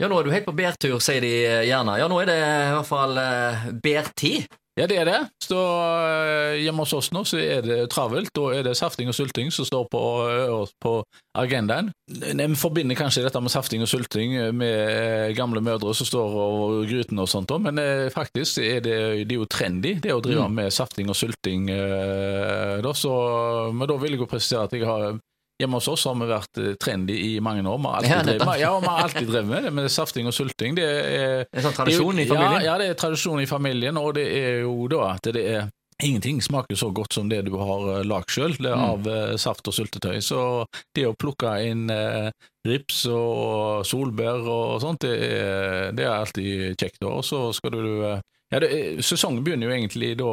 Ja, nå er du helt på bærtur, sier de eh, gjerne. Ja, nå er det i hvert fall uh, bærtid. Ja, det er det. Så Hjemme hos oss nå så er det travelt. Da er det safting og sulting som står på, på agendaen. En forbinder kanskje dette med safting og sulting med gamle mødre som står over grytene og sånt, men faktisk er det, det er jo trendy det å drive mm. med safting og sulting. Da, så, men da vil jeg jo presisere at jeg har Hjemme hos oss har vi vært eh, trendy i mange år. Vi har alltid, ja, drevet, med, ja, vi har alltid drevet med det, med safting og sulting. Det er, er sånn tradisjon i familien? Ja, ja, det er tradisjon i familien, og det er jo da at det er Ingenting smaker så godt som det du har eh, lagd sjøl mm. av mm. saft og syltetøy. Så det å plukke inn eh, rips og solbær og sånt, det er, det er alltid kjekt. Og så skal du ja, det, Sesongen begynner jo egentlig da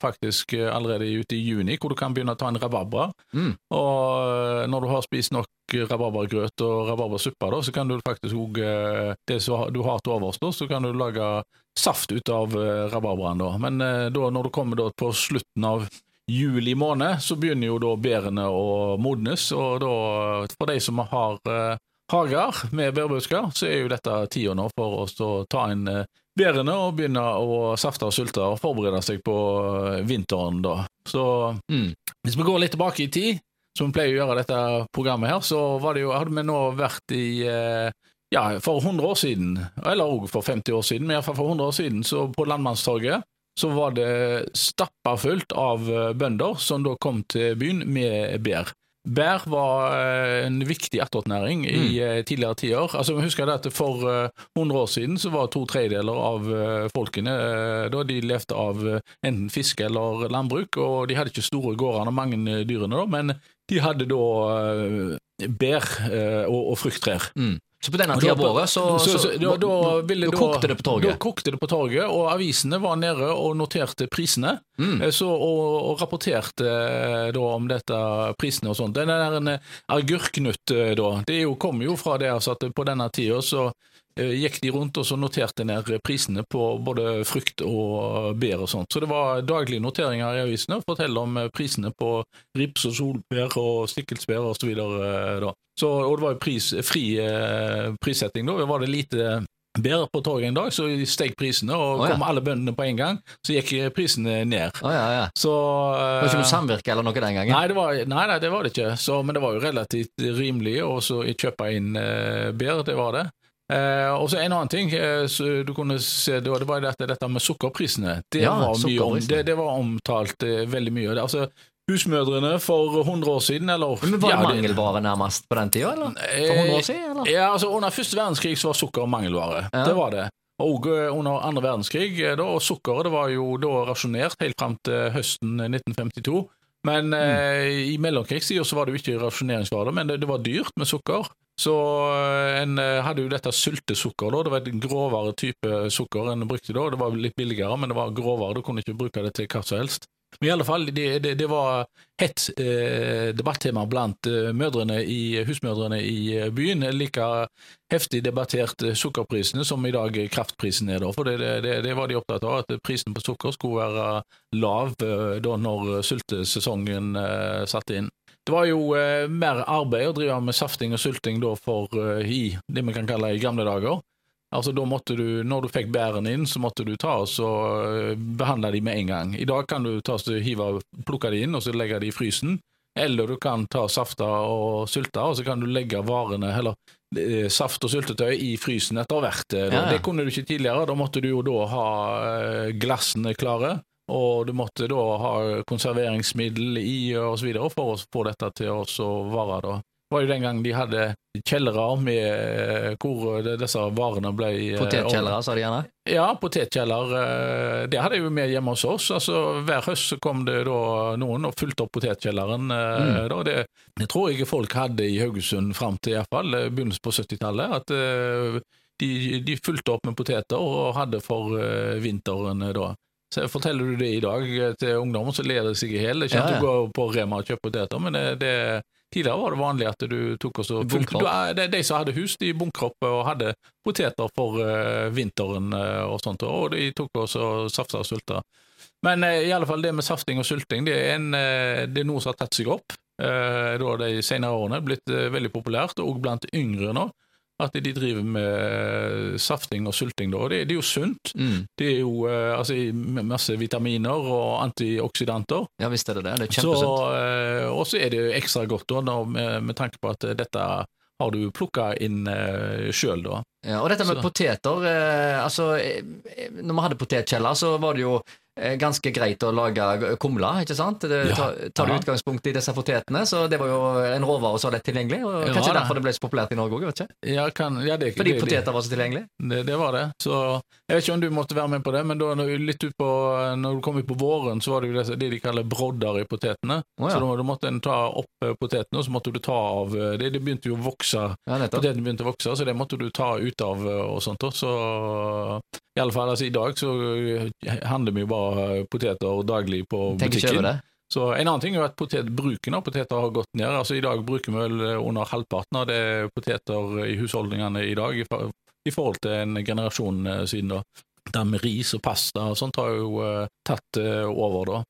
faktisk allerede ute i juni, hvor du kan begynne å ta en rabarbra. Mm. Og eh, når du har spist nok rabarbragrøt og rabarbrasuppe, så kan du faktisk òg eh, Det som du har til overs, så kan du lage saft ut av eh, rabarbraen. da. Men da, når du kommer da på slutten av juli måned, så begynner jo da bærene å modnes. Og da, for de som har hager med bærbusker, så er jo dette tida nå for oss å ta en bærene og begynne å safte og sulte og forberede seg på eh, vinteren, da. Så mm. hvis vi går litt tilbake i tid, som vi pleier å gjøre dette programmet her, så var det jo, hadde vi nå vært i eh, ja, for 100 år siden, eller òg for 50 år siden, men iallfall for 100 år siden, så på Landmannstorget så var det stappa fullt av eh, bønder som da kom til byen med bær. Bær var eh, en viktig attåtnæring i mm. Eh, tidligere tider. Altså, husker at For 100 eh, år siden så var to tredjedeler av folkene da de levde av enten fiske eller landbruk. og De hadde ikke store gårdene og mange dyrene, da, men de hadde da bær og, og frukttrær. Mm. Så på denne tida av året så, så, så, da, da, da, kokte det på torget? Da kokte det på torget, og avisene var nede og noterte prisene. Mm. Eh, og, og, rapporterte eh, da om dette prisene og sånt. Den der eh, da, det jo, kom jo fra det altså at på denne tida så gikk de rundt og så noterte ned prisene på både frukt og bær og sånt. Så det var daglige noteringer i avisene og fortelle om eh, prisene på rips og solbær og stikkelsbær osv. Så videre, eh. Så, og det var jo pris, fri eh, prissetting da. Var det lite bær på torget en dag, så steg prisene, og oh, ja. kom alle bøndene på en gang, så gikk prisene ned. Oh, ja, ja. Så, uh, det var ikke noe samvirke eller noe den gangen? Nei, det var, nei, nei, det, var det ikke, så, men det var jo relativt rimelig å kjøpe inn uh, bær, det var det. Eh, og så En annen ting eh, du kunne se, det var dette, dette med sukkerprisene. Det, ja, var, om, det, det var omtalt eh, veldig mye. Altså, Husmødrene for 100 år siden, eller Men Var det ja, mangelvare nærmest på den tida, eller? For 100 år siden, eller? Ja, altså Under første verdenskrig så var sukker mangelvare. Ja. Det var det. Og eh, under andre verdenskrig, eh, da, og sukkeret det var jo da rasjonert helt fram til høsten 1952. Men mm. eh, i mellomkrigstida så var det jo ikke rasjoneringsvare, men det, det, var dyrt med sukker. Så eh, en eh, hadde jo dette sultesukker, da. Det var et grovere type sukker en brukte da. Det var litt billigere, men det var grovere. Du kunne ikke bruke det til hva som helst. Men i alle fall, det, det, det var hett eh, debattema blant eh, mødrene i, husmødrene i eh, byen. Like heftig debattert eh, sukkerprisene som i dag kraftprisen er. Da. For det, det, var de opptatt av, at prisen på sukker skulle være lav da når sultesesongen satte inn. Det var jo eh, mer arbeid å drive med safting og sylting da for eh, i det vi kan kalle i gamle dager. Altså da måtte du, Når du fikk bærene inn, så måtte du ta oss og eh, behandle de med en gang. I dag kan du ta oss, hive, plukke de inn og så legge de i frysen. Eller du kan ta safta og sylte, og så kan du legge varene, eller eh, saft og syltetøy i frysen etter hvert. Ja, ja. Det kunne du ikke tidligere. Da måtte du jo da ha glassene klare. Og du måtte da ha konserveringsmiddel i og så videre for å få dette til å vare. da. Det var jo den gang de hadde kjellere med eh, hvor disse varene ble eh, Potetkjellere, sa de gjerne? Ja, potetkjeller. Eh, det hadde jo med hjemme hos oss. altså Hver høst så kom det da noen og fulgte opp potetkjelleren. Mm. Det, det, tror jeg folk hadde i Haugesund fram til iallfall begynnelsen på 70-tallet. At de, de fulgte opp med poteter og hadde for vinteren da. Så Forteller du det i dag til ungdommer, så ler de seg i hjel. Det er ikke at du går på Rema og kjøper poteter, men det, det, tidligere var det vanlig at du tok og så de, de som hadde hus, de bunkra opp og hadde poteter for uh, vinteren uh, og sånt, og de tok og så safta og sulta. Men uh, i alle fall det med safting og sulting, det er, en, det er noe som har tatt seg opp. da de senere årene blitt veldig populært, og blant yngre nå. At de driver med safting og sulting, da. Og det, det er jo sunt. Mm. Det er jo eh, altså, masse vitaminer og antioksidanter. Ja visst er det det. Det er kjempesunt. eh, og så er det jo ekstra godt da, når, med, med tanke på at dette har du plukka inn uh, sjøl, da. Ja, og dette med så- poteter eh, Altså, eh, når vi hadde potetkjeller, så var det jo eh, ganske greit å lage kumle, ikke sant? Det, Ja, tar, tar du ja. utgangspunkt i disse potetene, så det var jo en råvare som var lett tilgjengelig. Og Ja, kanskje da. derfor det ble så populært i Norge òg? Ja, kan, ja, det, Fordi det, det, poteter var så tilgjengelig. det, det var det. Så jeg vet ikke om du måtte være med på det, men da, når, litt ut på, når du kom ut på våren, så var det jo det, det de kaller brodder i potetene. Oh, ja. Så da, måtte en ta opp eh, potetene, og så måtte du ta av eh, Det, det begynte jo å vokse Ja. Potetene begynte å vokse, så det måtte du ta ut av eh, og sånt. Så i alle fall, altså, i dag så eh, handler vi jo bare poteter daglig på Tenk butikken. Så En annen ting er at potet, bruken av poteter har gått ned. Altså I dag bruker vi vel under halvparten av det poteter i husholdningene i dag, i, forhold til en generasjon eh, siden. da. Det med ris og pasta og sånt har jo eh, tatt eh, over, da.